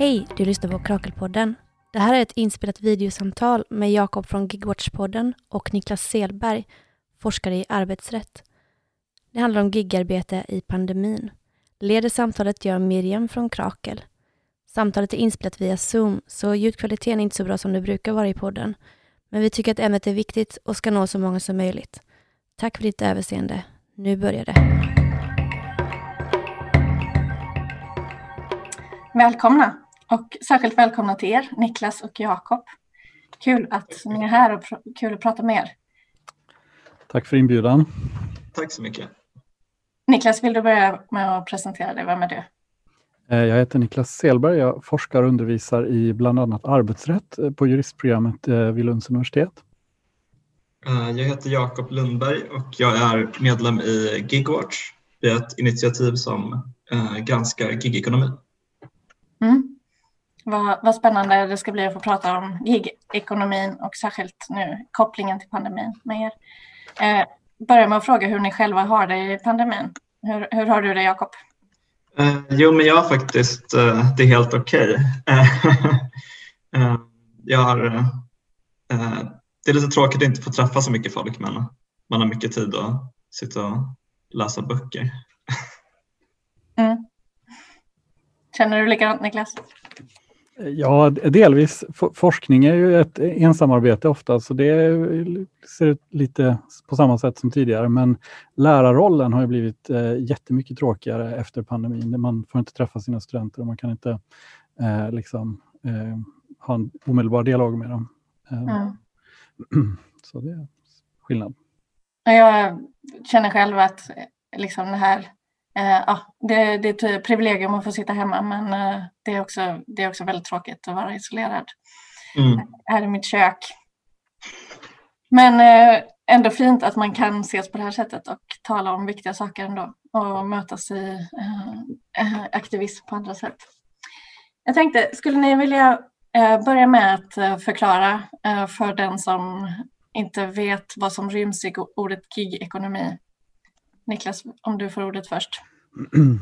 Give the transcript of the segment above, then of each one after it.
Hej, du lyssnar på Krakelpodden. Det här är ett inspelat videosamtal med Jakob från Gigwatch-podden och Niklas Selberg, forskare i arbetsrätt. Det handlar om gigarbete i pandemin. Leder samtalet gör Miriam från Krakel. Samtalet är inspelat via Zoom, så ljudkvaliteten är inte så bra som det brukar vara i podden. Men vi tycker att ämnet är viktigt och ska nå så många som möjligt. Tack för ditt överseende. Nu börjar det. Välkomna och särskilt välkomna till er, Niklas och Jakob. Kul att ni är här och kul att prata med er. Tack för inbjudan. Tack så mycket. Niklas, vill du börja med att presentera dig? Vem är du? Eh, Jag heter Niklas Selberg. Jag forskar och undervisar i bland annat arbetsrätt eh, på juristprogrammet eh, vid Lunds universitet. Jag heter Jakob Lundberg och jag är medlem i Gigwatch. Vi är ett initiativ som granskar gigekonomi. Mm. Vad, vad spännande det ska bli att få prata om gigekonomin och särskilt nu kopplingen till pandemin med er. Eh, börja med att fråga hur ni själva har det i pandemin. Hur, hur har du det, Jakob? Eh, Jo, men jag har faktiskt eh, det är helt okej. Eh, eh, Jag har, eh, det är lite tråkigt att inte få träffa så mycket folk men man har mycket tid att sitta och läsa böcker. Mm. Känner du likadant, Niklas? Ja, delvis. Forskning är ju ett ensamarbete ofta, så det ser ut lite på samma sätt som tidigare. Men lärarrollen har ju blivit eh, jättemycket tråkigare efter pandemin. Man får inte träffa sina studenter och man kan inte eh, liksom, eh, ha en omedelbar dialog med dem. Mm. Så det är skillnad. Jag känner själv att liksom det här, ja, det, det är ett privilegium att få sitta hemma men eh, det, är också, det är också väldigt tråkigt att vara isolerad Mm. här i mitt kök. Men eh, ändå fint att man kan ses på det här sättet och tala om viktiga saker ändå och mötas i eh, eh, aktivism på andra sätt. Jag tänkte, skulle ni vilja eh, börja med att eh, förklara eh, för den som inte vet vad som ryms i ordet gigekonomi? Niklas, om du får ordet först.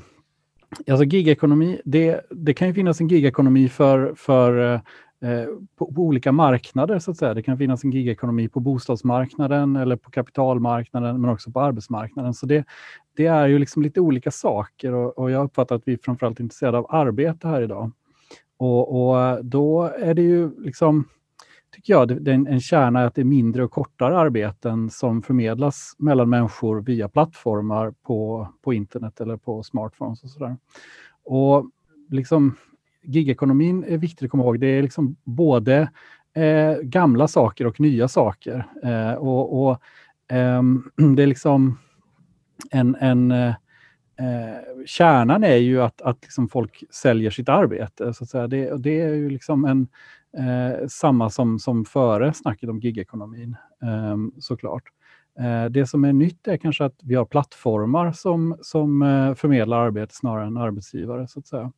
Alltså gigekonomi, det, det kan ju finnas en gigekonomi för, för eh, eh, på, på olika marknader så att säga. Det kan finnas en gigekonomi på bostadsmarknaden eller på kapitalmarknaden men också på arbetsmarknaden. Så det, det är ju liksom lite olika saker och, och jag uppfattar att vi är framförallt är intresserade av arbete här idag. Och, och då är det ju liksom, tycker jag, det, det är en, en kärna att det är mindre och kortare arbeten som förmedlas mellan människor via plattformar på, på internet eller på smartphones och sådär. Och liksom gigekonomin är viktigt att komma ihåg. Det är liksom både eh, gamla saker och nya saker. Eh, och, och eh, det är liksom en, en eh, eh, kärnan är ju att, att liksom folk säljer sitt arbete. Så att säga. Det, det är ju liksom en, eh, samma som, som före snacket om gigekonomin, eh, såklart. Eh, det som är nytt är kanske att vi har plattformar som, som eh, förmedlar arbete snarare än arbetsgivare. så att säga.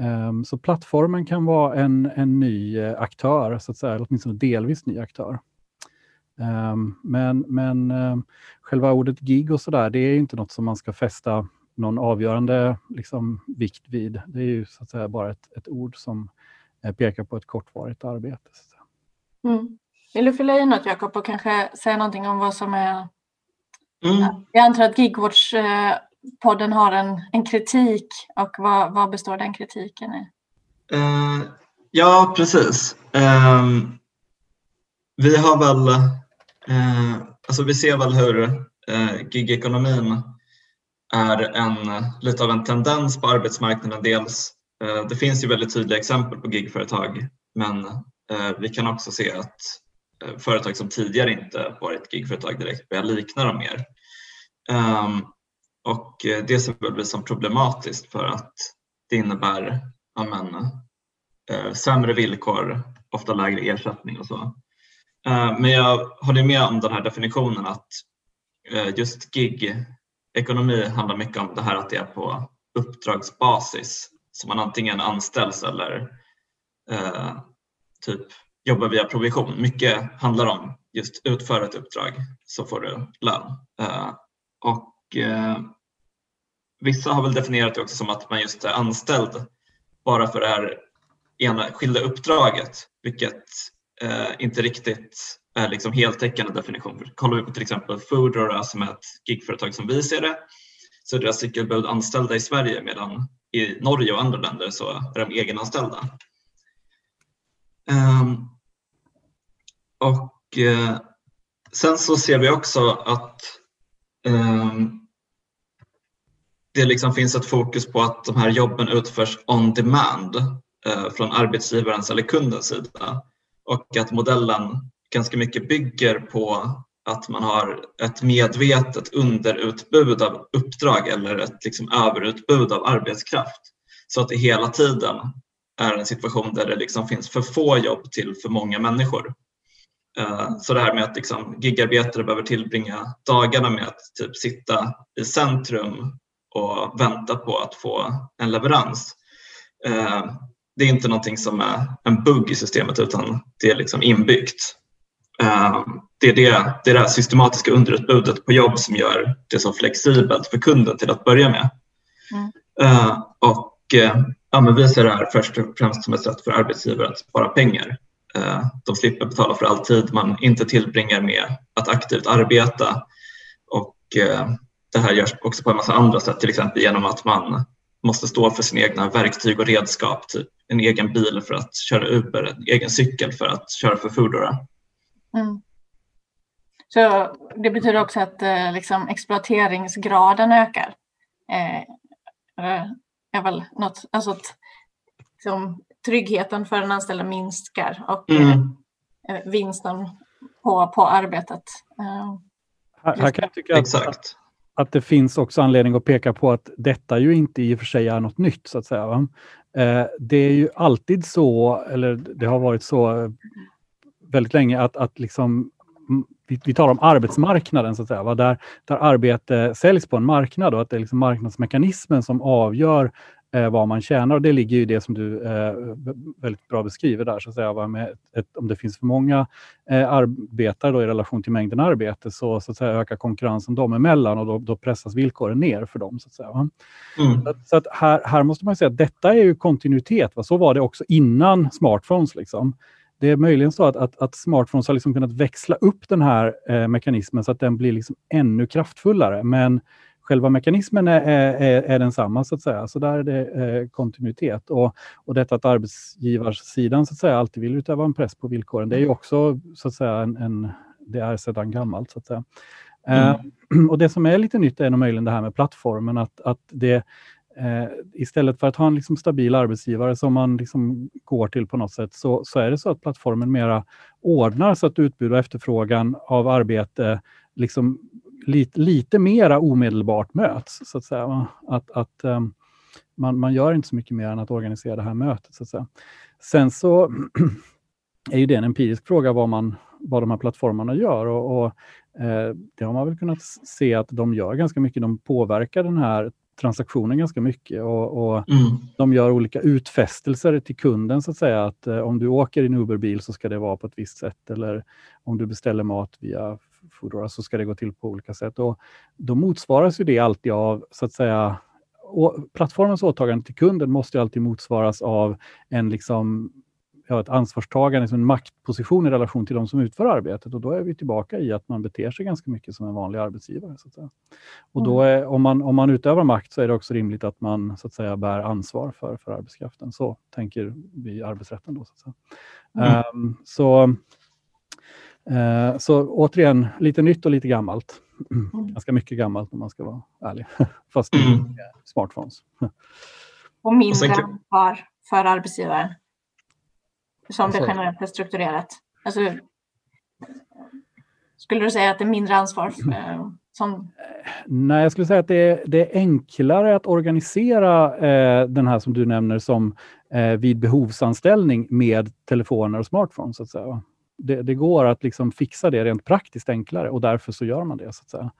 Ehm, så plattformen kan vara en, en ny eh, aktör, så att säga, eller åtminstone delvis ny aktör. Um, men men um, själva ordet gig och sådär, det är ju inte något som man ska fästa någon avgörande liksom, vikt vid. Det är ju så att säga bara ett, ett ord som eh, pekar på ett kortvarigt arbete. Mm. Vill du fylla i något, Jakob, och kanske säga någonting om vad som är... Mm. Jag antar att Gigwatch-podden har en, en kritik och vad, vad består den kritiken i? Eh, ja, precis. Ehm, vi har väl, eh, alltså vi ser väl hur gigekonomin är en, lite av en tendens på arbetsmarknaden. Dels, eh, det finns ju väldigt tydliga exempel på gigföretag, men eh, vi kan också se att eh, företag som tidigare inte varit gigföretag direkt börjar likna dem mer. Ehm, och eh, det ser väl vi som problematiskt för att det innebär amen, eh, sämre villkor, ofta lägre ersättning och så. Eh, men jag håller med om den här definitionen att eh, just Ekonomi handlar mycket om det här att det är på uppdragsbasis. Så man antingen anställs eller eh, typ jobbar via provision. Mycket handlar om just utföra ett uppdrag så får du lön. Eh, och eh, Vissa har väl definierat det också som att man just är anställd bara för det här enskilda uppdraget, vilket eh, inte riktigt är liksom heltäckande definition. Kollar vi på till exempel Foodora som är alltså ett gigföretag som vi ser det, så är deras cykelbud anställda i Sverige medan i Norge och andra länder så är de egenanställda. Um, och uh, sen så ser vi också att um, det liksom finns ett fokus på att de här jobben utförs on demand uh, från arbetsgivarens eller kundens sida och att modellen ganska mycket bygger på att man har ett medvetet underutbud av uppdrag eller ett liksom överutbud av arbetskraft. Så att det hela tiden är en situation där det liksom finns för få jobb till för många människor. Eh, så det här med att liksom gigarbetare behöver tillbringa dagarna med att typ sitta i centrum och vänta på att få en leverans. Eh, det är inte någonting som är en bugg i systemet utan det är liksom inbyggt. Eh, det är det, det är det här systematiska underutbudet på jobb som gör det så flexibelt för kunden till att börja med. Mm. Uh, och uh, ja, men vi ser det här först och främst som ett sätt för arbetsgivare att spara pengar. De slipper betala för all tid man inte tillbringar med att aktivt arbeta. Och det här görs också på en massa andra sätt, till exempel genom att man måste stå för sina egna verktyg och redskap, typ en egen bil för att köra Uber, en egen cykel för att köra för Foodora. Mm. Så det betyder också att eh, liksom, exploateringsgraden ökar. Eh, är väl något, alltså att liksom, tryggheten för den anställda minskar och mm. eh, vinsten på, på arbetet. Eh, här, här, kan jag tycka att, att, att, det finns också anledning att peka på att detta ju inte i och för sig är något nytt så att säga. Eh, det är ju alltid så, eller det har varit så väldigt länge att, att liksom, vi, vi talar om arbetsmarknaden, så att säga, va? Där, där arbete säljs på en marknad och att det är liksom marknadsmekanismen som avgör eh, vad man tjänar. Och det ligger i det som du eh, väldigt bra beskriver där, så att säga, va? Med ett, om det finns för många eh, arbetare då, i relation till mängden arbete så, så att säga, ökar konkurrensen dem emellan och då, då pressas villkoren ner för dem. Så att, säga, mm. så, så att här, här måste man säga att detta är ju kontinuitet. Va? Så var det också innan smartphones. Liksom det är möjligen så att, att, att smartphones har liksom kunnat växla upp den här eh, mekanismen så att den blir liksom ännu kraftfullare. Men själva mekanismen är, är, är densamma, så att säga. Så där är det eh, kontinuitet. Och, och detta att arbetsgivarsidan så att säga, alltid vill utöva en press på villkoren, det är ju också så att säga en, en det är sedan gammalt. så att säga. Mm. Eh, och Det som är lite nytt är nog möjligen det här med plattformen, att, att det, Eh, istället för att ha en liksom stabil arbetsgivare som man liksom går till på något sätt, så, så är det så att plattformen mera ordnar så att utbud och efterfrågan av arbete liksom lite, lite mera omedelbart möts. Så att säga. Att, att um, man, man gör inte så mycket mer än att organisera det här mötet. Så att säga. Sen så är ju det en empirisk fråga vad, man, vad de här plattformarna gör. Och, och eh, Det har man väl kunnat se att de gör ganska mycket. De påverkar den här transaktionen ganska mycket och, och mm. de gör olika utfästelser till kunden så att säga att eh, om du åker i en Uberbil så ska det vara på ett visst sätt eller om du beställer mat via Foodora så ska det gå till på olika sätt. Och då motsvaras ju det alltid av så att säga plattformens åtagande till kunden måste alltid motsvaras av en liksom ja, ett ansvarstagande, en maktposition i relation till de som utför arbetet. Och då är vi tillbaka i att man beter sig ganska mycket som en vanlig arbetsgivare. Så att säga. Och då mm. är, om, man, om man utövar makt så är det också rimligt att man så att säga, bär ansvar för, för arbetskraften. Så tänker vi i arbetsrätten. Då, så, att säga. Mm. Um, så, uh, så återigen, lite nytt och lite gammalt. Mm. Ganska mycket gammalt om man ska vara ärlig. Fast mm. smartphones. Och mindre ansvar för arbetsgivaren som alltså, det generellt är strukturerat? Alltså, skulle du säga att det är mindre ansvar? Eh, som... Nej, jag skulle säga att det är, det är enklare att organisera eh, den här som du nämner som eh, vid behovsanställning med telefoner och smartphones. Så att säga. Det, det, går att liksom fixa det rent praktiskt enklare och därför så gör man det. Så att säga.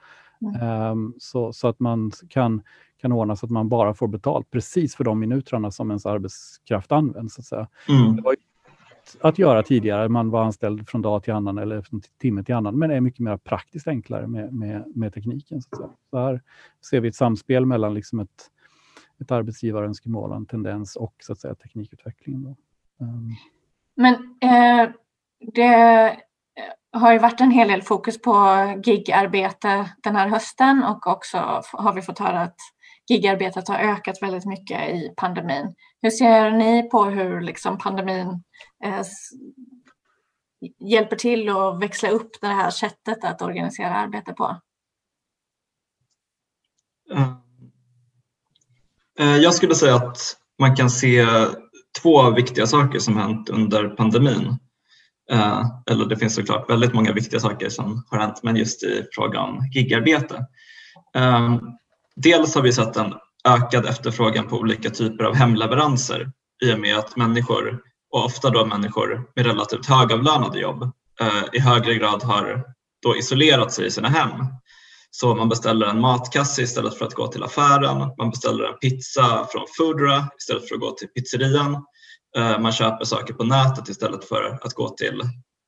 Mm. Um, så, så, att man kan, kan ordna så att man bara får betalt precis för de minuterna som ens arbetskraft används. Så att säga. Mm. Det var att göra tidigare. Man var anställd från dag till annan eller från timme till annan, men det är mycket mer praktiskt enklare med, med, med tekniken. Så, så, här ser vi ett samspel mellan liksom ett, ett arbetsgivarönskemål, en tendens och så att säga, teknikutvecklingen. Då. Um. Men eh, det eh, har ju varit en hel del fokus på gigarbete den här hösten och också har vi fått höra att gigarbetet har ökat väldigt mycket i pandemin. Hur ser ni på hur liksom pandemin Eh, hjälper till att växla upp det här sättet att organisera arbete på? Eh, eh, jag skulle säga att man kan se två viktiga saker som hänt under pandemin. Eller det finns såklart väldigt många viktiga saker som har hänt, men just i fråga om gigarbete. Dels har vi sett en ökad efterfrågan på olika typer av hemleveranser i och med att människor, och ofta då människor med relativt högavlönade jobb, eh, i högre grad har då isolerat sig i sina hem så man beställer en matkasse istället för att gå till affären. Man beställer en pizza från Foodora istället för att gå till pizzerian. Eh, man köper saker på nätet istället för att gå till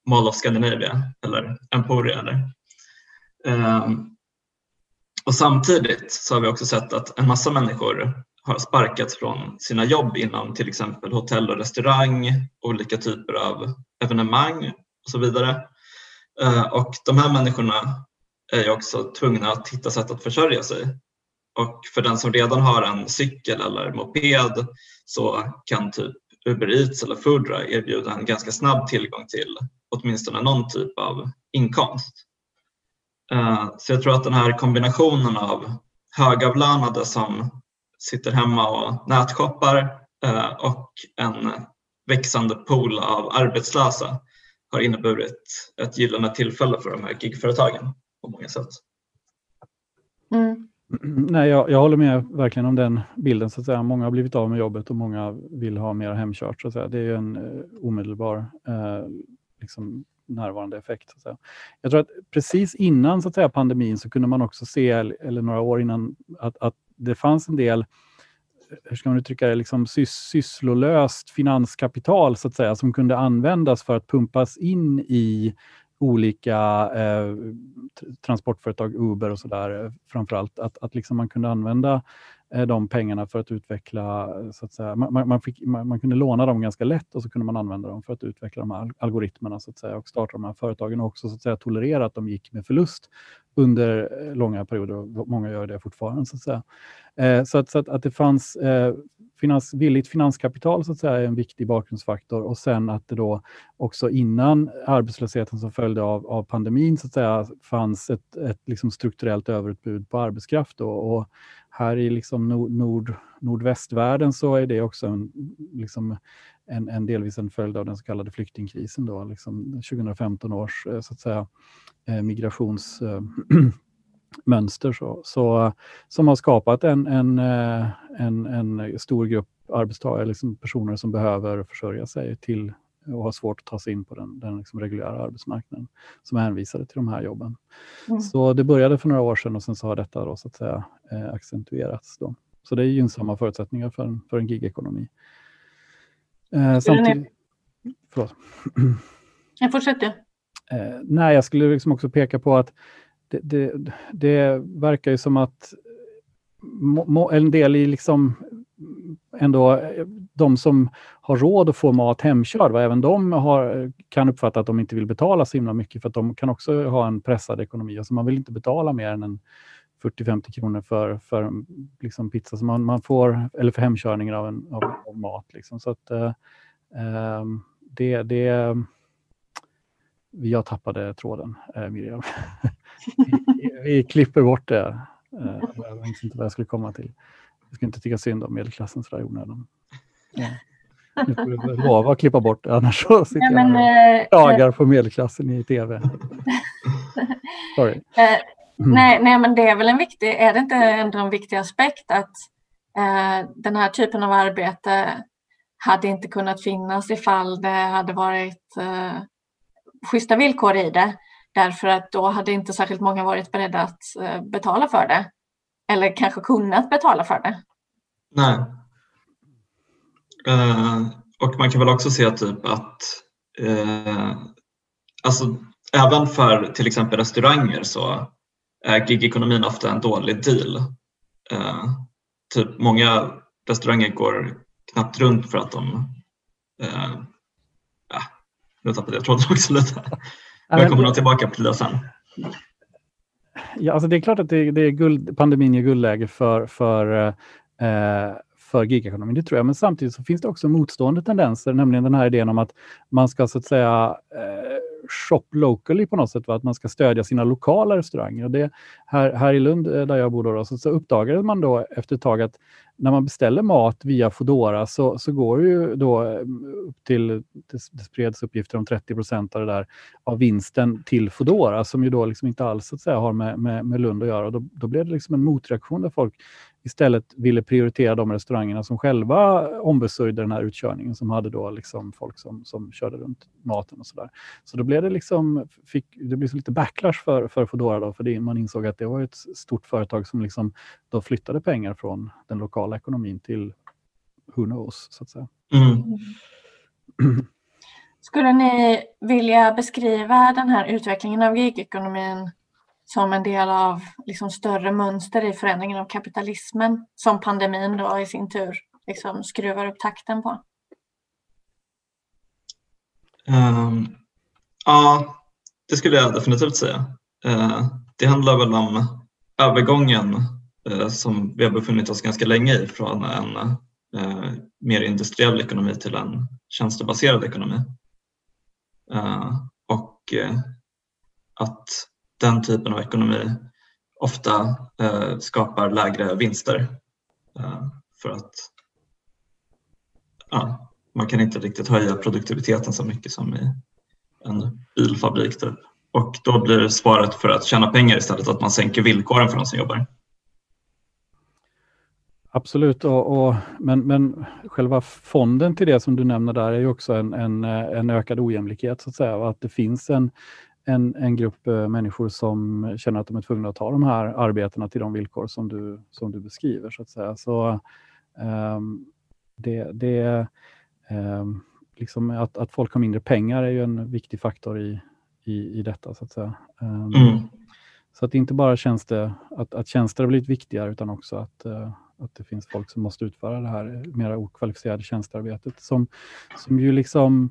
Mall of Scandinavia eller Emporia. Eller. Ehm, och samtidigt så har vi också sett att en massa människor har sparkats från sina jobb inom till exempel hotell och restaurang, olika typer av evenemang och så vidare. Eh, och de här människorna är ju också tvungna att hitta sätt att försörja sig. Och för den som redan har en cykel eller moped så kan typ Uber Eats eller Foodra erbjuda en ganska snabb tillgång till åtminstone någon typ av inkomst. Eh, så jag tror att den här kombinationen av högavlönade som sitter hemma och nätshoppar eh, och en växande pool av arbetslösa har inneburit ett gyllene tillfälle för de här gigföretagen på många sätt. Mm. Nej, jag, jag, håller med verkligen om den bilden. Så att säga. Många har blivit av med jobbet och många vill ha mer hemkört. Så att säga. Det är en eh, omedelbar eh, liksom närvarande effekt. Så att säga. Jag tror att precis innan så att säga, pandemin så kunde man också se, eller några år innan, att, att det fanns en del hur ska man uttrycka det, liksom sys sysslolöst finanskapital så att säga, som kunde användas för att pumpas in i olika eh, transportföretag, Uber och sådär, framförallt, att, att liksom man kunde använda Eh, de pengarna för att utveckla, eh, så att säga, man, man, fick, man, man, kunde låna dem ganska lätt och så kunde man använda dem för att utveckla de här algoritmerna så att säga, och starta de här företagen och också så att säga, tolerera att de gick med förlust under eh, långa perioder. Och många gör det fortfarande. Så att, säga. Eh, så att, så att, att det fanns eh, finans, villigt finanskapital så att säga, är en viktig bakgrundsfaktor och sen att det då också innan arbetslösheten som följde av, av pandemin så att säga, fanns ett, ett liksom strukturellt överutbud på arbetskraft. Då, och här i liksom nord, nord, nordvästvärlden så är det också en, liksom en, en delvis en följd av den så kallade flyktingkrisen. Då, liksom 2015 års eh, så att säga, eh, migrations eh, mönster så, så, som har skapat en, en, eh, en, en stor grupp arbetstagare, liksom personer som behöver försörja sig till och har svårt att ta sig in på den, den liksom reguljära arbetsmarknaden som är hänvisade till de här jobben. Mm. Så det började för några år sedan och sen så har detta då, så att säga, eh, accentuerats. Då. Så det är gynnsamma förutsättningar för en, för en gigekonomi. Eh, samtidigt... Förlåt. Jag fortsätter. Eh, nej, jag skulle liksom också peka på att det, det, det verkar ju som att en del i liksom ändå de som har råd att få mat hemkörd, även de har, kan uppfatta att de inte vill betala så himla mycket för att de kan också ha en pressad ekonomi. Alltså man vill inte betala mer än en 40-50 kronor för, för liksom pizza som man, man får, eller för hemkörningen av, en, av, av mat. Liksom. Så att, eh, eh det, det, jag tappade tråden, eh, Miriam. vi, vi, klipper bort det. Eh, jag vet inte vad jag skulle komma till. Jag ska inte tycka synd om medelklassen sådär i onödan. Ja. Nu får du lova att klippa bort det, annars så sitter ja, men, jag och eh, klagar på medelklassen i tv. Sorry. Mm. Nej, nej, men det är väl en viktig, är det inte ändå en viktig aspekt att eh, den här typen av arbete hade inte kunnat finnas ifall det hade varit eh, schyssta villkor i det. Därför att då hade inte särskilt många varit beredda att eh, betala för det. Eller kanske kunnat betala för det. Nej. Uh, och man kan väl också se typ att uh, alltså, även för till exempel restauranger så är gigekonomin ofta en dålig deal. Uh, typ många restauranger går knappt runt för att de nu tappade jag tråden också lite. Jag kommer nog tillbaka till det sen. Ja, alltså det är klart att det, det är guld, pandemin ger guldläge för, för, eh, för gigekonomin, det tror jag. Men samtidigt så finns det också motstående tendenser, nämligen den här idén om att man ska så att säga eh, shop locally på något sätt, va? att man ska stödja sina lokala restauranger. Och det, här, här i Lund, eh, där jag bor, då, så, så uppdagade man då efter ett tag att när man beställer mat via Fodora så, så går ju då eh, upp till, det, det spreds uppgifter om 30 procent av det där, av vinsten till Fodora som ju då liksom inte alls så att säga, har med, med, med Lund att göra. Och då, då blev det liksom en motreaktion där folk istället ville prioritera de restaurangerna som själva ombesörjde den här utkörningen, som hade då liksom folk som, som körde runt maten och sådär. Så då blev det liksom, fick, det blev lite backlash för, för Foodora då, för det, man insåg att det var ett stort företag som liksom då flyttade pengar från den lokala ekonomin till who knows, så att säga. Mm. Skulle ni vilja beskriva den här utvecklingen av gigekonomin som en del av liksom större mönster i förändringen av kapitalismen som pandemin då i sin tur liksom skruvar upp takten på? Um, ja, det skulle jag definitivt säga. Uh, det handlar väl om övergången uh, som vi har befunnit oss ganska länge i från en uh, mer industriell ekonomi till en tjänstebaserad ekonomi. Ehm, och eh, att den typen av ekonomi ofta eh, skapar lägre vinster. Eh, för att ja, man kan inte riktigt höja produktiviteten så mycket som i en bilfabrik. Typ. Och då blir svaret för att tjäna pengar istället att man sänker villkoren för de som jobbar. Absolut, och, och, men, men själva fonden till det som du nämner där är ju också en, en, en ökad ojämlikhet så att säga. Att det finns en, en, en grupp eh, människor som känner att de är tvungna att ta de här arbetena till de villkor som du, som du beskriver. så att säga. Så um, det, det um, liksom att, att folk har mindre pengar är ju en viktig faktor i, i, i detta. så att säga. Um, mm. Så att det inte bara tjänster, att, att tjänster har blivit viktigare utan också att, uh, att det finns folk som måste utföra det här mera okvalificerade tjänstearbetet som, som ju liksom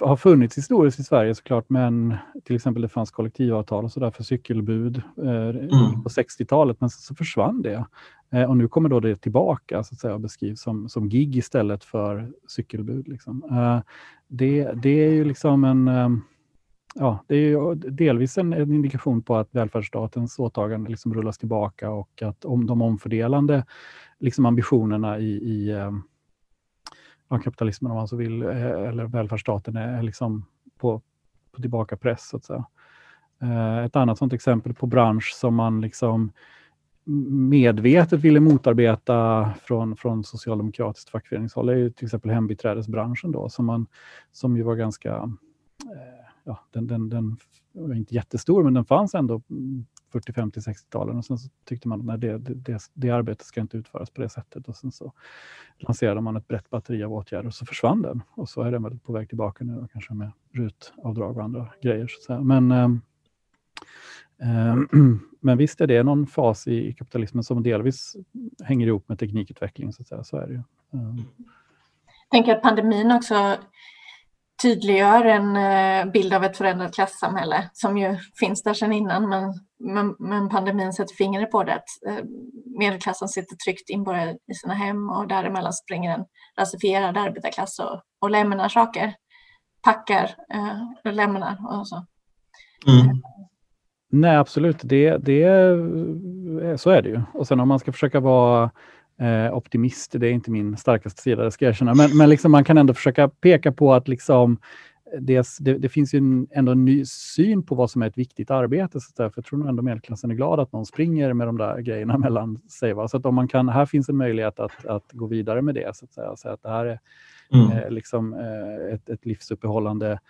har funnits historiskt i Sverige såklart, men till exempel det fanns kollektivavtal och sådär för cykelbud eh, mm. på 60-talet, men så, så försvann det. Eh, och nu kommer då det tillbaka så att säga, och beskrivs som, som gig istället för cykelbud. Liksom. Eh, det, det är ju liksom en eh, Ja, det är delvis en, en, indikation på att välfärdsstatens åtagande liksom rullas tillbaka och att om de omfördelande liksom ambitionerna i, i eh, kapitalismen om man så vill, eh, eller välfärdsstaten är liksom på, på tillbaka press så att säga. Eh, ett annat sånt exempel på bransch som man liksom medvetet ville motarbeta från, från socialdemokratiskt fackföreningshåll är ju till exempel hembiträdesbranschen då, som, man, som ju var ganska, eh, ja, den, den, den var inte jättestor, men den fanns ändå 40, 50, 60-talen och sen så tyckte man att det, det, det, arbetet ska inte utföras på det sättet och sen så lanserade man ett brett batteri av åtgärder och så försvann den och så är den väl på väg tillbaka nu kanske med rutavdrag och andra grejer. Så att säga. Men, eh, eh, men visst är det någon fas i, i kapitalismen som delvis hänger ihop med teknikutveckling så att säga. Så är det ju. Eh. Jag tänker att pandemin också tydliggör en eh, bild av ett förändrat klassamhälle som ju finns där sedan innan men, men, men pandemin sätter fingret på det. Att, eh, medelklassen sitter tryggt inborgad i sina hem och däremellan springer en rasifierad arbetarklass och, och lämnar saker. Packar, eh, och lämnar och så. Mm. Nej, absolut. Det, det, så är det ju. Och sen om man ska försöka vara Eh, optimist, det är inte min starkaste sida, det ska jag erkänna. Men, men liksom man kan ändå försöka peka på att liksom, det, det, det finns ju en, ändå en ny syn på vad som är ett viktigt arbete. Så där, för jag tror nog ändå medelklassen är glad att någon springer med de där grejerna mellan sig. Va? Så att om man kan, här finns en möjlighet att, att gå vidare med det. Så att säga. Så att det här är mm. eh, liksom, eh, ett, ett livsuppehållande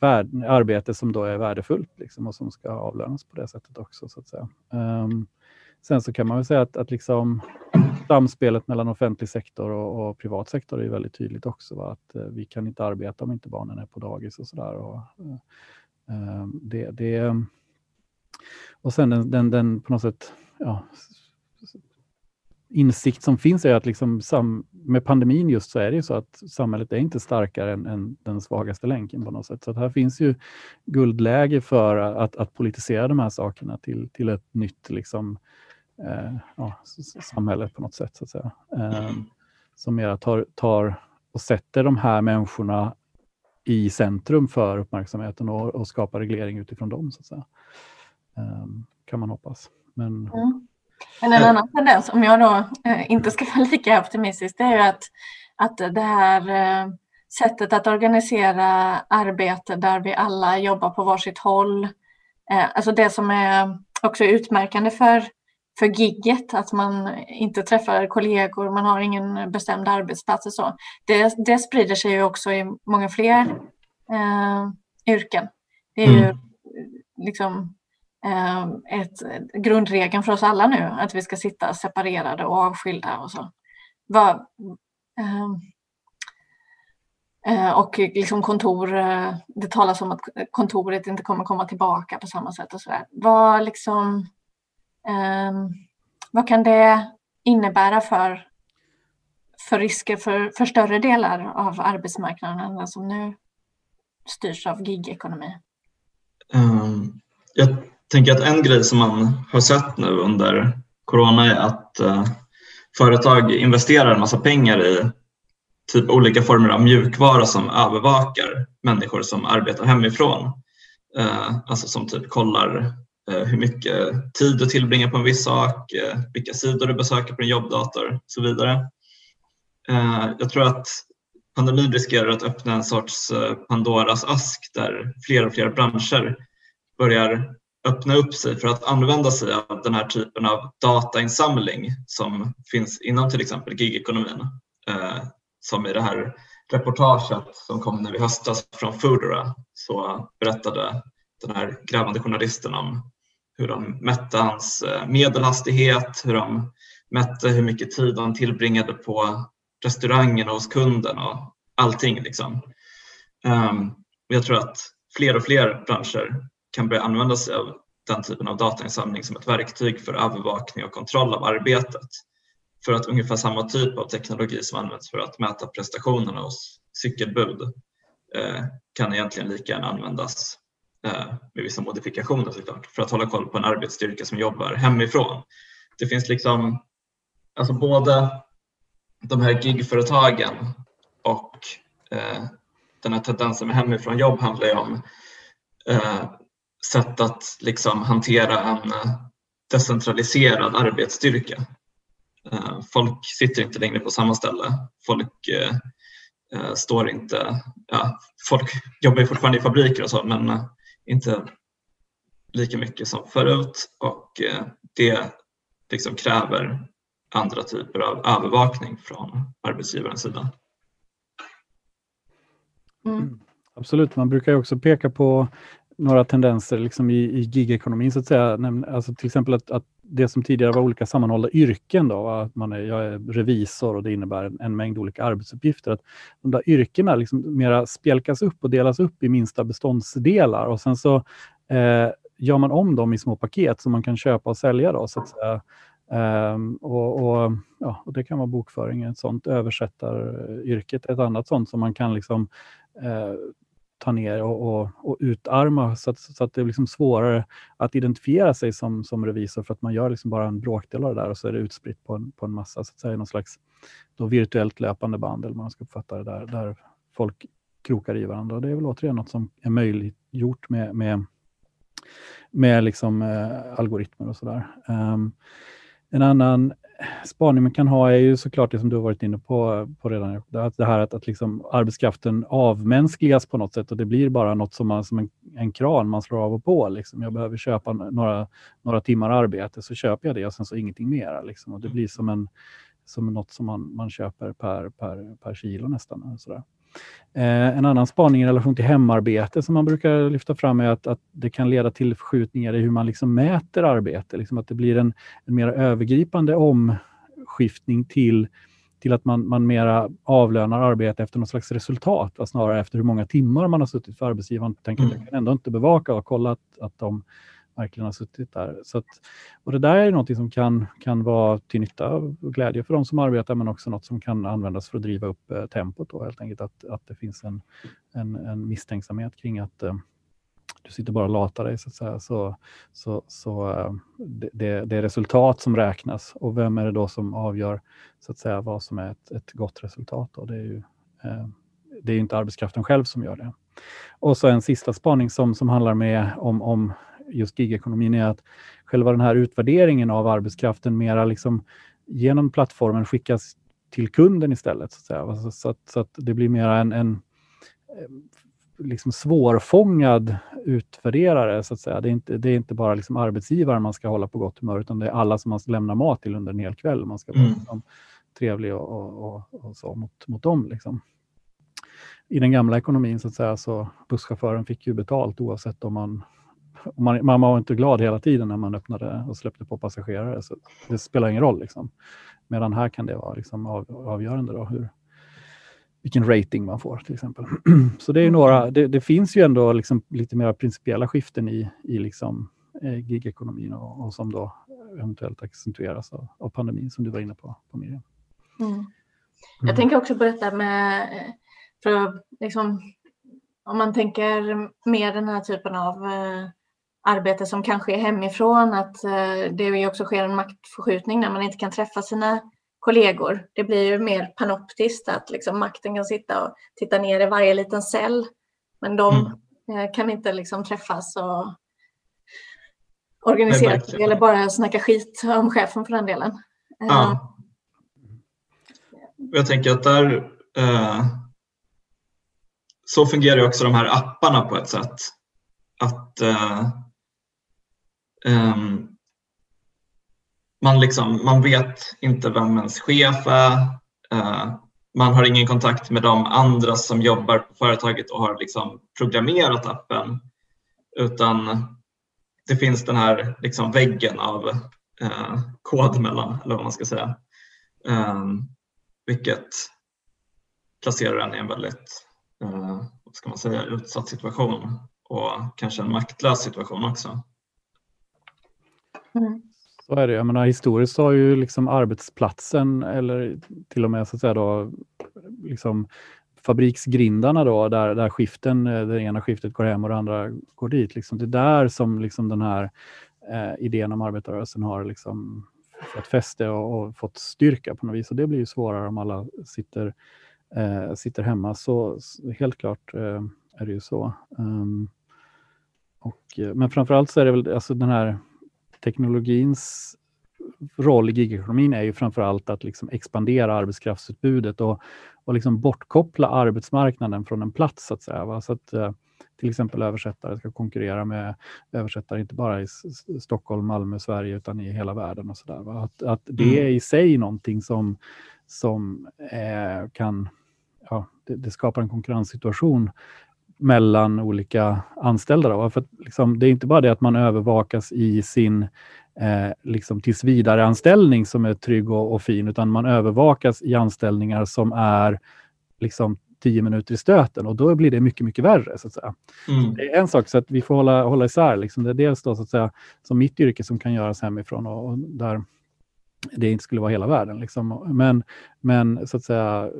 värd, arbete som då är värdefullt liksom, och som ska avlönas på det sättet också. Så att säga. Um, Sen så kan man väl säga att, att liksom, samspelet mellan offentlig sektor och, och privat sektor är väldigt tydligt också. Va? Att eh, vi kan inte arbeta om inte barnen är på dagis och sådär. Och, eh, eh, det, det, och sen den, den, den, på något sätt ja, insikt som finns är att liksom sam, med pandemin just så är det ju så att samhället är inte starkare än, än den svagaste länken på något sätt. Så här finns ju guldläge för att, att politisera de här sakerna till, till ett nytt liksom, eh, Eh, ja, samhället på något sätt. Så att säga. Eh, som mera tar, tar och sätter de här människorna i centrum för uppmärksamheten och, och skapar reglering utifrån dem. Så att säga. Eh, kan man hoppas. Men, mm. Men en annan tendens, om jag då eh, inte ska vara lika optimistisk, det är ju att, att det här eh, sättet att organisera arbete där vi alla jobbar på varsitt håll, eh, alltså det som är också utmärkande för, för gigget, att man inte träffar kollegor, man har ingen bestämd arbetsplats och så, det, det sprider sig ju också i många fler eh, yrken. Det är mm. ju liksom Ehm, ett, grundregeln för oss alla nu, att vi ska sitta separerade och avskilda och så. Var, ehm, eh, och liksom kontor, eh, det talas om att kontoret inte kommer komma tillbaka på samma sätt och sådär. Vad, liksom, Ehm, vad kan det innebära för, för risker för, för större delar av arbetsmarknaden än den som nu styrs av gigekonomi? Um, jag tänker att en grej som man har sett nu under corona är att eh, företag investerar en massa pengar i typ olika former av mjukvara som övervakar människor som arbetar hemifrån. Eh, alltså som typ kollar Eh, hur mycket tid du tillbringar på en viss sak, eh, vilka sidor du besöker på din jobbdator och så vidare. Eh, jag tror att pandemin riskerar att öppna en sorts Pandoras ask där fler och fler branscher börjar öppna upp sig för att använda sig av den här typen av datainsamling som finns inom till exempel gigekonomin. Som i det här reportaget som kom nu i höstas från Foodora så berättade den här grävande journalisten om hur de mätte hans eh, medelhastighet, hur de mätte hur mycket tid han tillbringade på restaurangen och hos kunden och allting. Liksom. Um, jag tror att fler och fler branscher kan börja använda sig av den typen av datainsamling som ett verktyg för övervakning och kontroll av arbetet. För att ungefär samma typ av teknologi som används för att mäta prestationerna hos cykelbud eh, kan egentligen lika gärna användas Eh, med vissa modifikationer såklart för att hålla koll på en arbetsstyrka som jobbar hemifrån. Det finns liksom, alltså både de här gigföretagen och eh, den här tendensen med hemifrån jobb handlar ju om eh, sätt att liksom hantera en eh, decentraliserad arbetsstyrka. Eh, folk sitter inte längre på samma ställe. Folk eh, eh står inte... Ja, folk jobbar fortfarande i fabriker och så men inte lika mycket som förut och det liksom kräver andra typer av övervakning från arbetsgivarens sida. Mm. Absolut, man brukar också peka på några tendenser liksom i, i gigekonomin, så att säga. Alltså till exempel att, att, det som tidigare var olika sammanhållna yrken, då, att man är, jag är revisor och det innebär en, en mängd olika arbetsuppgifter, att de där yrkena liksom mera spjälkas upp och delas upp i minsta beståndsdelar och sen så eh, gör man om dem i små paket som man kan köpa och sälja. Då, så att säga. Um, och, och, ja, och, Det kan vara bokföring, ett sånt översättaryrket, ett annat sånt som man kan liksom, uh, ta ner och, och, och utarma så att, så att det är liksom svårare att identifiera sig som, som revisor för att man gör liksom bara en bråkdel av det där och så är det utspritt på en, på en massa, så att säga, någon slags då virtuellt löpande band eller man ska uppfatta det där, där folk krokar i varandra. Och det är väl återigen något som är möjliggjort med, med, med liksom, eh, algoritmer och sådär. Um, en annan spaning man kan ha är ju såklart det som du har varit inne på, på redan, det här att, att liksom arbetskraften avmänskligas på något sätt och det blir bara något som, man, som en, en kran man slår av och på. Liksom. Jag behöver köpa några, några timmar arbete så köper jag det och sen så ingenting mer. Liksom. Och det blir som, en, som något som man, man köper per, per, per kilo nästan. Sådär. Eh, en annan spaning i relation till hemarbete som man brukar lyfta fram är att, att det kan leda till förskjutningar i hur man liksom mäter arbete. Liksom att det blir en, en mer övergripande omskiftning till, till att man, man mera avlönar arbete efter något slags resultat, snarare efter hur många timmar man har suttit för arbetsgivaren. Tänker mm. att jag kan ändå inte bevaka och kolla att, att de verkligen har suttit där. Så att, och det där är något som kan, kan vara till nytta och glädje för de som arbetar, men också något som kan användas för att driva upp eh, tempot. Då, helt enkelt att, att det finns en, en, en misstänksamhet kring att eh, du sitter bara och latar dig, så att säga. Så, så, så eh, det, det, är resultat som räknas och vem är det då som avgör så att säga, vad som är ett, ett gott resultat? Då? Det är ju eh, det är inte arbetskraften själv som gör det. Och så en sista spaning som, som handlar med om, om just gigekonomin är att själva den här utvärderingen av arbetskraften mera liksom genom plattformen skickas till kunden istället. Så att. Så, så att, så att det blir mera en, en liksom svårfångad utvärderare. Så att säga. Det, är inte, det är inte bara liksom arbetsgivaren man ska hålla på gott humör, utan det är alla som man ska lämna mat till under en hel kväll. Man ska vara mm. liksom, trevlig och, och, och, och, så mot, mot dem. Liksom. I den gamla ekonomin så att säga, så busschauffören fick ju betalt oavsett om man man, man var inte glad hela tiden när man öppnade och släppte på passagerare. Så det spelar ingen roll. Liksom. Medan här kan det vara liksom av, avgörande då, hur, vilken rating man får till exempel. Så det är några, det, det finns ju ändå liksom lite mer principiella skiften i, i liksom, eh, gigekonomin och, och, som då eventuellt accentueras av, av, pandemin som du var inne på, på Miriam. Mm. mm. Jag tänker också på detta med, för liksom, om man tänker mer den här typen av eh, arbete som kanske är hemifrån, att eh, det också sker en maktförskjutning när man inte kan träffa sina kollegor. Det blir ju mer panoptiskt att liksom makten kan sitta och titta ner i varje liten cell. Men de mm. Eh, kan inte liksom träffas och organisera sig eller bara snacka skit om chefen för den delen. Ja. Eh, Jag tänker att där eh, så fungerar också de här apparna på ett sätt. Att eh, um, man, liksom, man vet inte vem ens chef är. Uh, man har ingen kontakt med de andra som jobbar på företaget och har liksom programmerat appen. Utan det finns den här liksom väggen av uh, kod mellan, eller vad man ska säga. Um, vilket placerar en i en väldigt uh, vad ska man säga, utsatt situation och kanske en maktlös situation också. Mm. Så är det. Jag menar, historiskt har ju liksom arbetsplatsen eller till och med så att säga då, liksom fabriksgrindarna då, där, där skiften, eh, det ena skiftet går hem och det andra går dit. Liksom. Det är där som liksom den här eh, idén om arbetarrörelsen har liksom fått fäste och, och, fått styrka på något vis. Och det blir ju svårare om alla sitter, eh, sitter hemma. Så, så helt klart eh, är det ju så. Um, och, eh, men framförallt så är det väl alltså den här teknologins roll i gigekonomin är ju framför allt att liksom expandera arbetskraftsutbudet och, och liksom bortkoppla arbetsmarknaden från en plats. Så att säga? Så att, eh, till exempel översättare ska konkurrera med översättare inte bara i Stockholm, Malmö, Sverige utan i hela världen. och så där, Att, att det mm. är i sig någonting som, som eh, kan ja, det, det, skapar en konkurrenssituation mellan olika anställda. Då. För liksom, det är inte bara det att man övervakas i sin eh, liksom tillsvidareanställning som är trygg och, och, fin, utan man övervakas i anställningar som är liksom tio minuter i stöten och då blir det mycket, mycket värre. Så att säga. Mm. Det är en sak, så att vi får hålla, hålla isär. Liksom. Det är dels då, så att säga, som mitt yrke som kan göras hemifrån och, och där det inte skulle vara hela världen. Liksom. Men, men så att säga,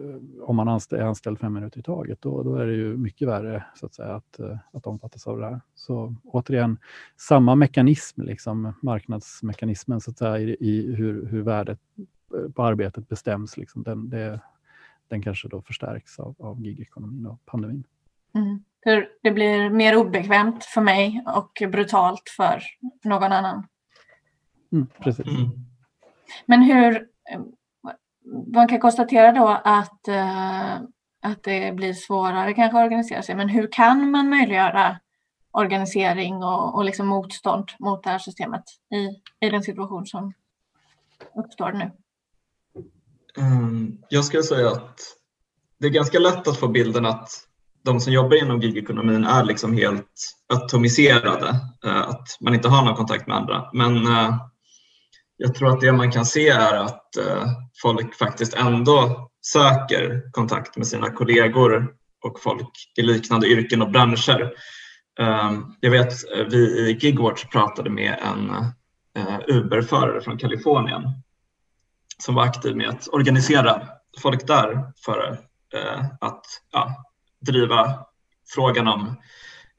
om man är anställd fem minuter i taget, då, då är det ju mycket värre så att, säga, att, eh, att omfattas av det här. Så återigen, samma mekanism, liksom, marknadsmekanismen så att säga, i, i hur, hur värdet eh, på arbetet bestäms, liksom, den, det, den kanske då förstärks av, av gigekonomin och pandemin. Mm. Det blir mer obekvämt för mig och brutalt för någon annan. Mm, precis. Mm. Men hur, eh, man kan konstatera då att, eh, att det blir svårare kanske att organisera sig, men hur kan man möjliggöra organisering och, och liksom motstånd mot det här systemet i, i den situation som uppstår nu? Ehm, jag skulle säga att det är ganska lätt att få bilden att de som jobbar inom gigekonomin är liksom helt atomiserade, eh, att man inte har någon kontakt med andra. Men jag tror att det man kan se är att eh, folk faktiskt ändå söker kontakt med sina kollegor och folk i liknande yrken och branscher. Ehm, jag vet eh, vi i Gigwatch pratade med en eh, Uber-förare från Kalifornien som var aktiv med att organisera folk där för att ja, driva frågan om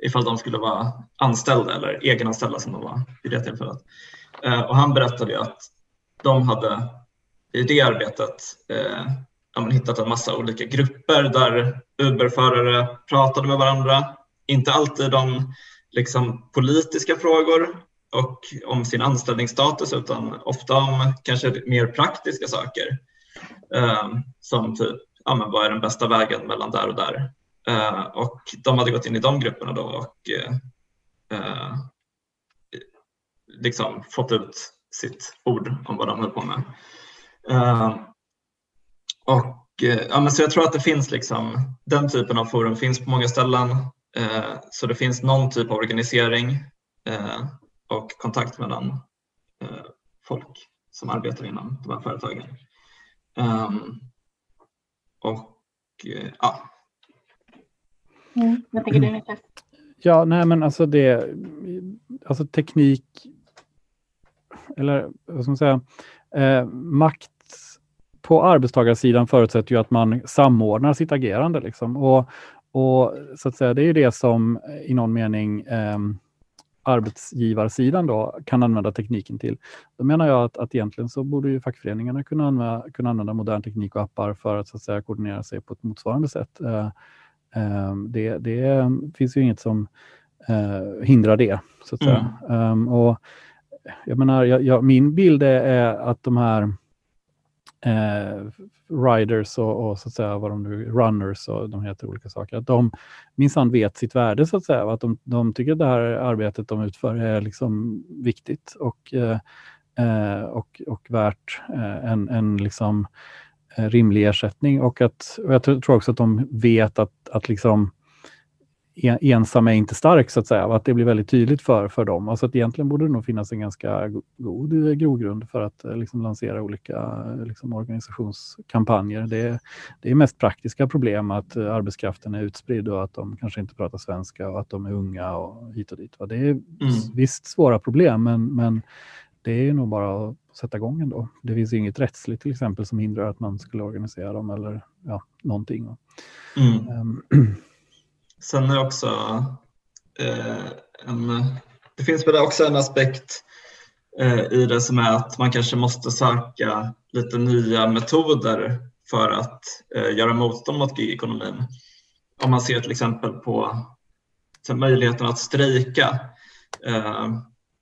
ifall de skulle vara anställda eller egenanställda som de var i det tillfället. Eh, och han berättade att de hade i det arbetet eh, hittat en massa olika grupper där Uberförare pratade med varandra. Inte alltid om liksom, politiska frågor och om sin anställningsstatus utan ofta om kanske mer praktiska saker. Eh, som typ, ja, men vad är den bästa vägen mellan där och där? Eh, och de hade gått in i de grupperna då och eh, eh liksom fått ut sitt ord om vad de höll på med. Uh, och, uh, ja, men så jag tror att det finns liksom, den typen av forum finns på många ställen. Uh, så det finns någon typ av organisering och kontakt mellan folk som arbetar inom de här företagen. Um, och ja. Mm, vad tänker du Niklas? Ja, nej men alltså det, alltså teknik, eller vad ska man säga, eh, makt på arbetstagarsidan förutsätter ju att man samordnar sitt agerande. Liksom. Och, och så att säga, Det är ju det som i någon mening eh, arbetsgivarsidan då kan använda tekniken till. Då menar jag att, att egentligen så borde ju fackföreningarna kunna använda, kunna använda modern teknik och appar för att, så att säga, koordinera sig på ett motsvarande sätt. Eh, eh, det, det finns ju inget som eh, hindrar det. så att säga. Mm. Um, och jag menar, jag, jag, min bild är att de här eh, riders och, och, så att säga vad de nu, runners och de heter olika saker, att de minsann vet sitt värde så att säga. Att de, de tycker att det här arbetet de utför är liksom viktigt och, eh, eh och, och värt eh, en, en liksom eh, rimlig ersättning. Och, att, och jag tror också att de vet att, att liksom ensam är inte stark, så att säga. Att det blir väldigt tydligt för, för dem. Alltså att egentligen borde det nog finnas en ganska god grogrund för att eh, liksom, lansera olika liksom, organisationskampanjer. Det, det är mest praktiska problem att eh, arbetskraften är utspridd och att de kanske inte pratar svenska och att de är unga och hit och dit. Va? Det är mm. visst svåra problem, men, men det är nog bara att sätta igång ändå. Det finns inget rättsligt till exempel som hindrar att man skulle organisera dem eller ja, någonting. Mm. Sen är också eh, en, det finns väl också en aspekt eh, i det som är att man kanske måste söka lite nya metoder för att eh, göra motstånd mot gigekonomin. Om man ser till exempel på möjligheten att strejka. Eh,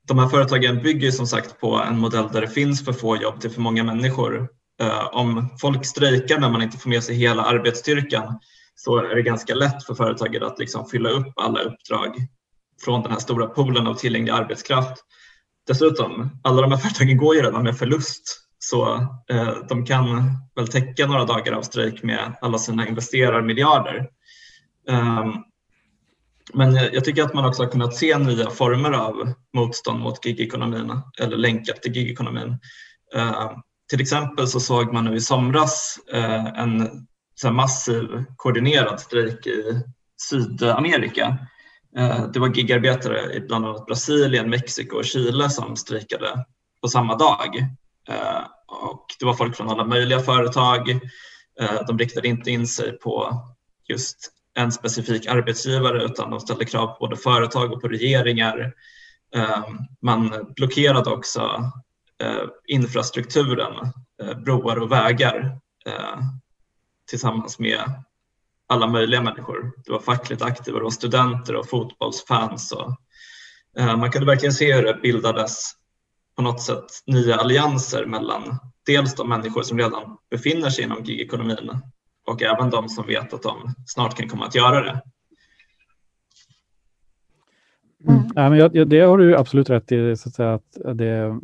de här företagen bygger som sagt på en modell där det finns för få jobb till för många människor. Eh, om folk strejkar när man inte får med sig hela arbetsstyrkan så är det ganska lätt för företaget att liksom fylla upp alla uppdrag från den här stora poolen av tillgänglig arbetskraft. Dessutom, alla de här företagen går ju redan med förlust så eh, de kan väl täcka några dagar av strejk med alla sina investerarmiljarder. Um, men jag tycker att man också har kunnat se nya former av motstånd mot gigekonomin eller länkat till gigekonomin. Uh, till exempel så såg man nu i somras uh, en så massiv koordinerad strejk i Sydamerika. Eh, det var gigarbetare i bland annat Brasilien, Mexiko och Chile som strejkade på samma dag. Eh, och det var folk från alla möjliga företag. Eh, de riktade inte in sig på just en specifik arbetsgivare utan de ställde krav på både företag och på regeringar. Man blockerade också infrastrukturen, broar och vägar tillsammans med alla möjliga människor. Det var fackligt aktiva, det var studenter och fotbollsfans. Och, eh, man kunde verkligen se hur det bildades på något sätt nya allianser mellan dels de människor som redan befinner sig inom gigekonomin och även de som vet att de snart kan komma att göra det. Mm. Ja, men jag, det har du absolut rätt i, så att, säga, att det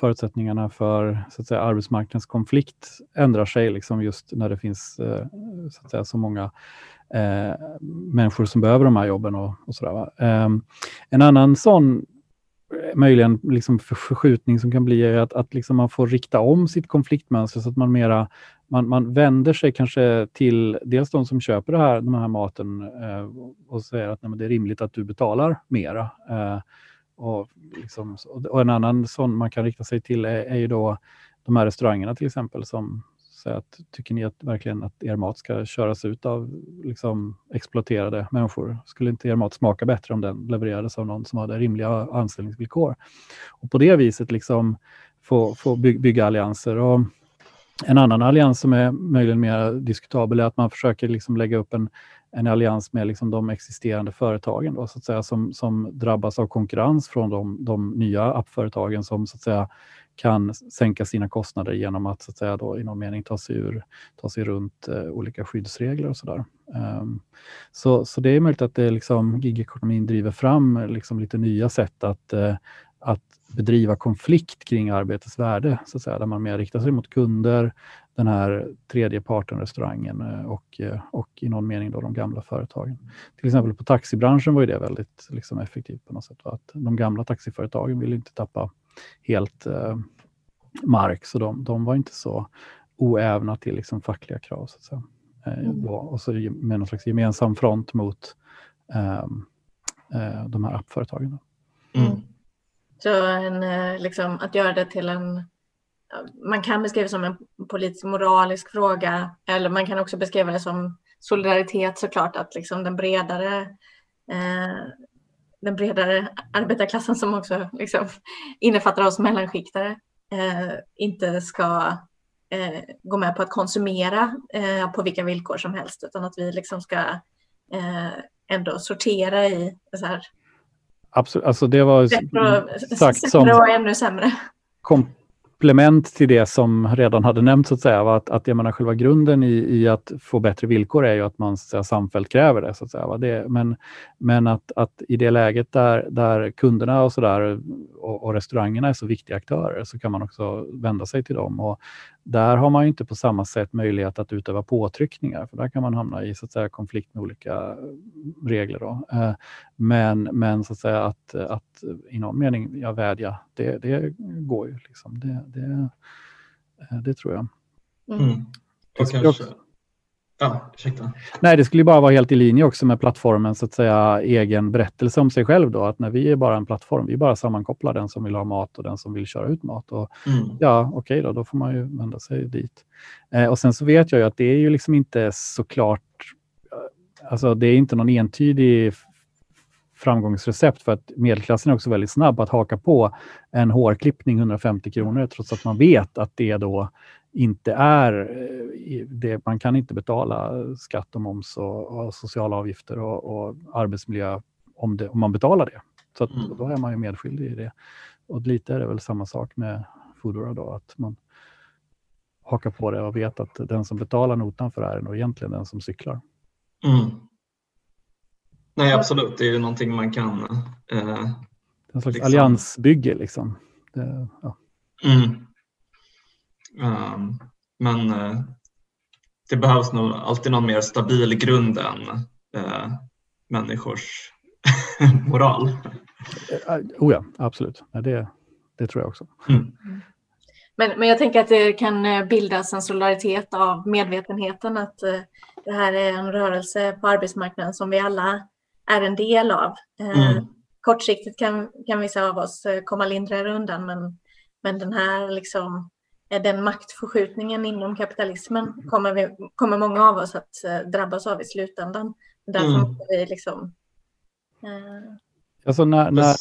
förutsättningarna för så att säga, arbetsmarknadskonflikt ändrar sig liksom just när det finns eh, så, att säga, så många eh, människor som behöver de här jobben och, och sådär. Eh, en annan sån eh, möjligen liksom förskjutning som kan bli är att, att liksom man får rikta om sitt konfliktmönster så att man mera man, man vänder sig kanske till dels de som köper det här, den här maten eh, och säger att nej, det är rimligt att du betalar mera. Eh, Liksom, och, liksom, och, en annan sån man kan rikta sig till är, är ju då de här restaurangerna till exempel som säger att tycker ni att verkligen att er mat ska köras ut av liksom, exploaterade människor? Skulle inte er mat smaka bättre om den levererades av någon som hade rimliga anställningsvillkor? Och på det viset liksom få, få bygga allianser. Och en annan allians som är möjligen mer diskutabel är att man försöker liksom lägga upp en, en allians med liksom de existerande företagen då, så att säga, som, som drabbas av konkurrens från de, de nya appföretagen som så att säga, kan sänka sina kostnader genom att, så att säga, då, i någon mening ta sig, ur, ta sig runt eh, olika skyddsregler och sådär. Um, ehm, så, så det är möjligt att det liksom, gigekonomin driver fram liksom, lite nya sätt att, eh, att bedriva konflikt kring arbetets värde, så att säga, där man mer riktar sig mot kunder, den här tredje parten, restaurangen eh, och, eh, och i någon mening då de gamla företagen. Till exempel på taxibranschen var det väldigt liksom, effektivt på något sätt. Att de gamla taxiföretagen ville inte tappa helt eh, mark, så de, de, var inte så oävna till liksom, fackliga krav. Så att säga. Eh, mm. och så med någon slags gemensam front mot eh, de här appföretagen. Mm. Så en, eh, liksom, att göra det till en... Man kan beskriva det som en politisk moralisk fråga eller man kan också beskriva det som solidaritet såklart, att liksom den bredare eh, den bredare arbetarklassen som också liksom innefattar oss mellanskiktare eh, inte ska eh, gå med på att konsumera eh, på vilka villkor som helst utan att vi liksom ska eh, ändå sortera i så här, Absolut, alltså det var sagt som och ännu sämre. komplement till det som redan hade nämnts, så att säga, att, att jag menar, själva grunden i, i att få bättre villkor är ju att man så att säga, samfällt kräver det. Så att säga, va? det men men att, att i det läget där, där kunderna och, så där, och, och restaurangerna är så viktiga aktörer så kan man också vända sig till dem. Och där har man inte på samma sätt möjlighet att utöva påtryckningar, för där kan man hamna i så att säga, konflikt med olika regler. Då. Eh, men, men så att säga att, att i någon mening jag vädja, det, det går ju. Liksom. Det, det, eh, det tror jag. Mm. Mm. Kanske, Ja, ursäkta. Nej, det skulle bara vara helt i linje också med plattformens så att säga, egen berättelse om sig själv. Då, att när vi är bara en plattform, vi bara sammankopplar den som vill ha mat och den som vill köra ut mat. Och, mm. Ja, okej okay då, då får man ju vända sig dit. Eh, och sen så vet jag ju att det är ju liksom inte så klart, eh, alltså det är inte någon entydig framgångsrecept för att medelklassen är också väldigt snabb att haka på en hårklippning 150 kronor trots att man vet att det då inte är, eh, det, man kan inte betala skatt och moms och, och sociala avgifter och, och arbetsmiljö om, det, om, man betalar det. Så att, mm. då är man ju medskyldig i det. Och lite är det väl samma sak med Foodora då, att man hakar på det och vet att den som betalar notan för det här är nog egentligen den som cyklar. Mm. Nej, absolut. Det är ju någonting man kan... Eh, en slags liksom... alliansbygge liksom. Det, ja. mm. Um, men uh, det behövs nog alltid någon mer stabil grund än uh, människors moral. Uh, oh ja, absolut. Ja, det, det tror jag också. Mm. Men, men jag tänker att det kan bildas en solidaritet av medvetenheten att det här är en rörelse på arbetsmarknaden som vi alla är en del av. Mm. Kortsiktigt kan, kan vissa av oss komma lindrigare undan men, men den här liksom den maktförskjutningen inom kapitalismen kommer, vi, kommer många av oss att eh, drabbas av i slutändan. Därför mm. vi liksom... Eh... Alltså när, när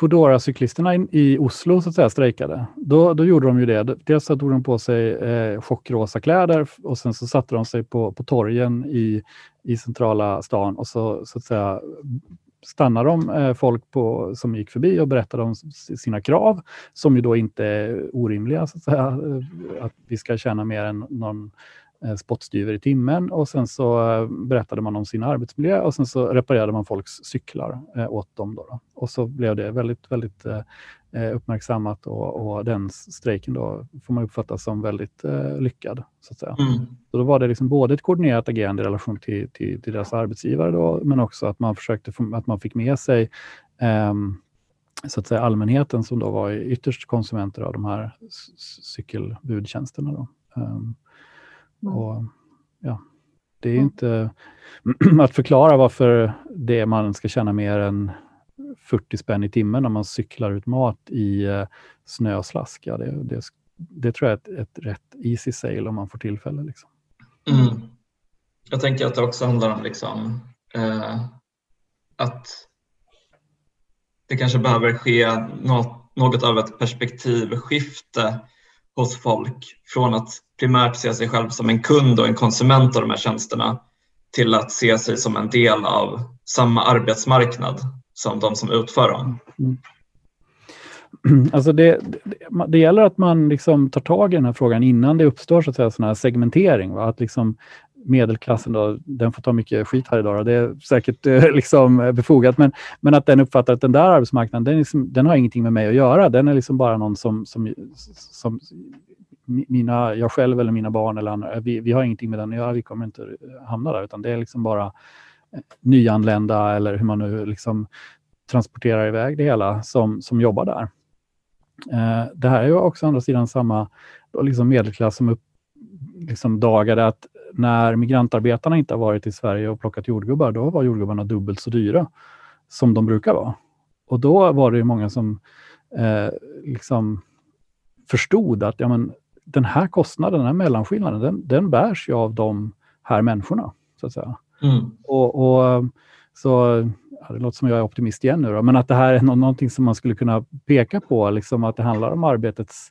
Foodora-cyklisterna i Oslo så att säga, strejkade, då, då gjorde de ju det. Dels så tog de på sig eh, chockrosa kläder och sen så satte de sig på, på torgen i, i centrala stan och så, så att säga stannade de eh, folk på, som gick förbi och berättade om sina krav, som ju då inte är orimliga, så att, säga, eh, att vi ska tjäna mer än någon eh, spottstyver i timmen och sen så berättade man om sin arbetsmiljö och sen så reparerade man folks cyklar åt dem. Då, då. Och så blev det väldigt, väldigt uppmärksammat och, och, den strejken då får man uppfatta som väldigt eh, lyckad. Så att säga. Mm. Så då var det liksom både ett koordinerat agerande i relation till, till, till deras arbetsgivare, då, men också att man försökte få, att man fick med sig eh, så att säga allmänheten som då var ytterst konsumenter av de här cykelbudtjänsterna. Då. Um, Mm. Och, ja, det är mm. inte att förklara varför det man ska tjäna mer än 40 spänn i timmen när man cyklar ut mat i eh, snöslask. Ja, det, det, det tror jag är ett, ett rätt easy sale om man får tillfälle. Liksom. Mm. Jag tänker att det också handlar om liksom, eh, att det kanske behöver ske något, något av ett perspektivskifte hos folk från att primärt se sig själv som en kund och en konsument av de här tjänsterna till att se sig som en del av samma arbetsmarknad som de som utför dem. Mm. Alltså det, det, det, gäller att man liksom tar tag i den här frågan innan det uppstår så att säga, sån här segmentering. Va? Att liksom medelklassen, då, den får ta mycket skit här idag. Då. Det är säkert eh, liksom befogat, men, men att den uppfattar att den där arbetsmarknaden, den, liksom, den har ingenting med mig att göra. Den är liksom bara någon som, som, som mina, jag själv eller mina barn eller andra, vi, vi har ingenting med den att göra. Vi kommer inte hamna där, utan det är liksom bara nyanlända eller hur man nu liksom transporterar iväg det hela som, som jobbar där. Eh, det här är ju också andra sidan samma liksom medelklass som upp, liksom dagade att när migrantarbetarna inte har varit i Sverige och plockat jordgubbar, då var jordgubbarna dubbelt så dyra som de brukar vara. Och då var det många som eh, liksom förstod att ja, men, den här kostnaden, den här mellanskillnaden, den, den bärs ju av de här människorna. så att säga. Mm. Och, och, så ja, det låter som jag är optimist igen nu, då, men att det här är någonting som man skulle kunna peka på, liksom att det handlar om arbetets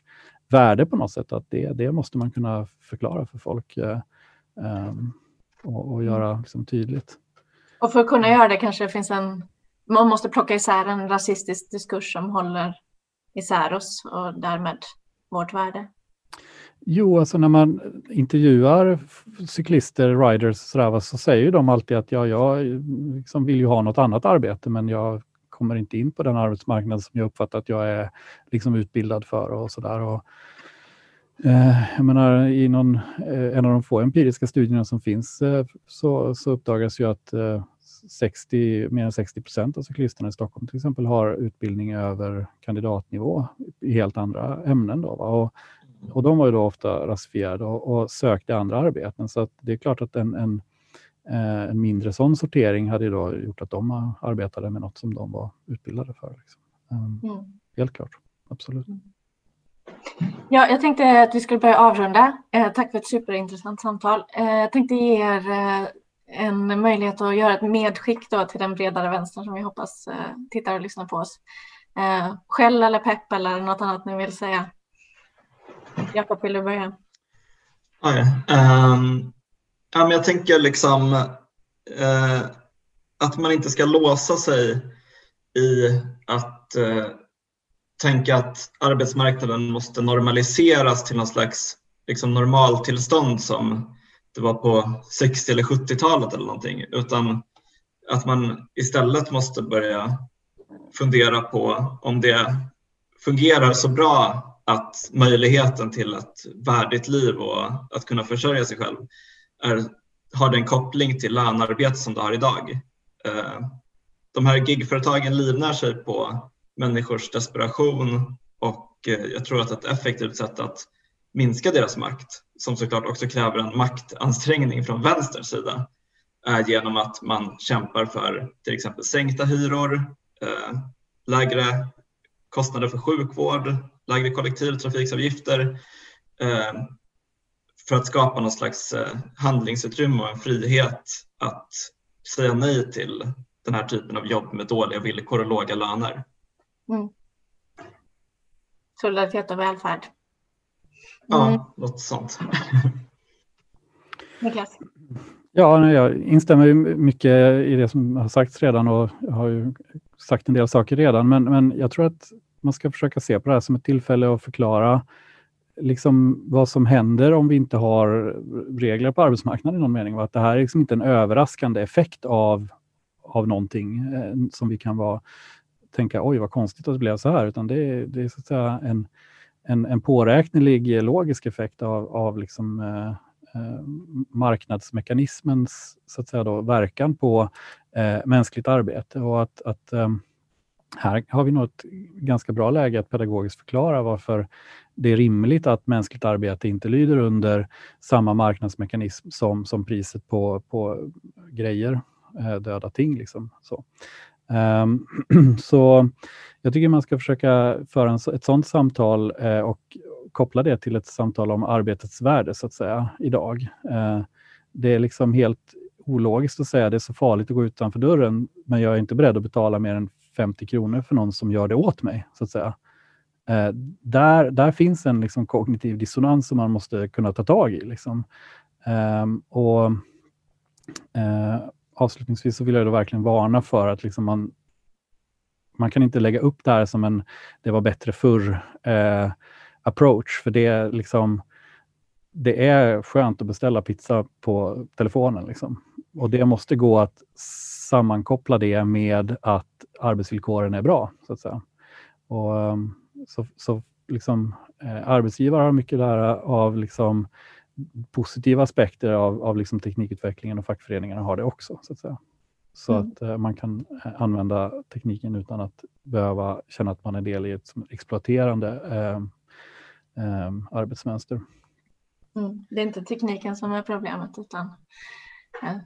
värde på något sätt. Att det, det måste man kunna förklara för folk eh, um, och, och, göra liksom, tydligt. Och för att kunna göra det kanske det finns en, man måste plocka isär en rasistisk diskurs som håller isär oss och därmed vårt värde. Jo, alltså när man intervjuar cyklister, riders sådär, så säger de alltid att ja, jag liksom vill ju ha något annat arbete, men jag kommer inte in på den arbetsmarknad som jag uppfattar att jag är liksom utbildad för och sådär. Eh, jag menar, i någon, eh, en av de få empiriska studierna som finns eh, så, så uppdagas ju att eh, 60, mer än 60 procent av cyklisterna i Stockholm till exempel har utbildning över kandidatnivå i helt andra ämnen. Då, och, och de var ju då ofta rasifierade och, och sökte andra arbeten. Så det är klart att en, en, en mindre sån sortering hade då gjort att de arbetade med något som de var utbildade för. Liksom. Ehm, mm. Helt klart, absolut. Mm. Ja, jag tänkte att vi skulle börja avrunda. Eh, tack för ett superintressant samtal. Eh, jag tänkte ge er eh, en möjlighet att göra ett medskick då till den bredare vänstern som vi hoppas eh, tittar och lyssnar på oss. Eh, skäll eller pepp eller något annat ni vill säga. Jakob, vill du börja? Okay. um, ja, ehm, jag tänker liksom uh, att man inte ska låsa sig i att uh, tänka att arbetsmarknaden måste normaliseras till någon slags liksom, normaltillstånd som det var på 60 eller 70-talet eller någonting, utan att man istället måste börja fundera på om det fungerar så bra att möjligheten till ett värdigt liv och att kunna försörja sig själv är, har den koppling till lönearbete som det har idag. Eh, de här gigföretagen livnär sig på människors desperation och eh, jag tror att ett effektivt sätt att minska deras makt, som såklart också kräver en maktansträngning från vänsterns sida, är genom att man kämpar för till exempel sänkta hyror, eh, lägre kostnader för sjukvård, lägre kollektivtrafiksavgifter eh, för att skapa någon slags handlingsutrymme och en frihet att säga nej till den här typen av jobb med dåliga villkor och låga löner. Mm. Solidaritet och välfärd. Mm. Ja, något sånt. Niklas? Ja, jag instämmer mycket i det som har sagts redan och jag har ju sagt en del saker redan, men, men jag tror att man ska försöka se på det här som ett tillfälle att förklara liksom vad som händer om vi inte har regler på arbetsmarknaden i någon mening. Att det här är liksom inte en överraskande effekt av, av någonting eh, som vi kan vara tänka oj vad konstigt att det blev så här, utan det är, det är så att säga en, en, en påräknelig logisk effekt av, av liksom, eh, eh, marknadsmekanismens så att säga då, verkan på eh, mänskligt arbete och att, att eh, här har vi nog ett ganska bra läge att pedagogiskt förklara varför det är rimligt att mänskligt arbete inte lyder under samma marknadsmekanism som, som priset på, på grejer, eh, döda ting. Liksom. Så. Um, så jag tycker man ska försöka föra en, ett sådant samtal eh, och koppla det till ett samtal om arbetets värde, så att säga, idag. Eh, det är liksom helt ologiskt att säga att det är så farligt att gå utanför dörren, men jag är inte beredd att betala mer än 50 kronor för någon som gör det åt mig, så att säga. Eh, där, där finns en liksom, kognitiv dissonans som man måste kunna ta tag i. Liksom. Eh, och, eh, avslutningsvis så vill jag då verkligen varna för att liksom man, man kan inte lägga upp det här som en det var bättre förr eh, approach, för det är liksom det är skönt att beställa pizza på telefonen. Liksom. Och det måste gå att sammankoppla det med att arbetsvillkoren är bra. så att säga. Och, um, så, så liksom, eh, arbetsgivare har mycket att lära av liksom, positiva aspekter av, av liksom teknikutvecklingen och fackföreningarna har det också. Så att säga. Så mm. att eh, man kan eh, använda tekniken utan att behöva känna att man är del i ett exploaterande eh, eh, arbetsmönster. Mm. Det är inte tekniken som är problemet utan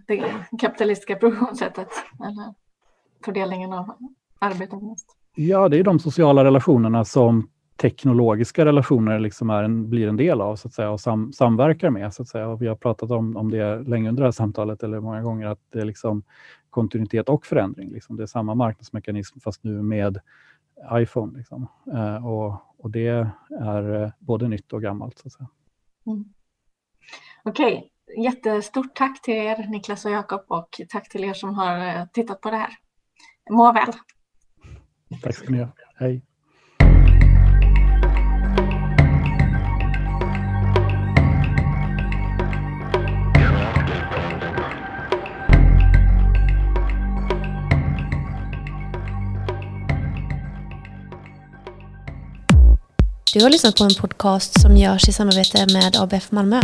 det kapitalistiska produktionssättet eller fördelningen av arbetet. Ja, det är de sociala relationerna som teknologiska relationer liksom är en, blir en del av så att säga, och sam, samverkar med. Så att säga. Och vi har pratat om, om det länge under det här samtalet, eller många gånger, att det är liksom kontinuitet och förändring. Liksom. Det är samma marknadsmekanism fast nu med iPhone. Liksom. Eh, och, och det är eh, både nytt och gammalt. Så att säga. Mm. Okej, okay. jättestort tack till er Niklas och Jakob och tack till er som har eh, tittat på det här. Må väl! Tack ska ni ha. Hej! Du har lyssnat på en podcast som görs i samarbete med ABF Malmö.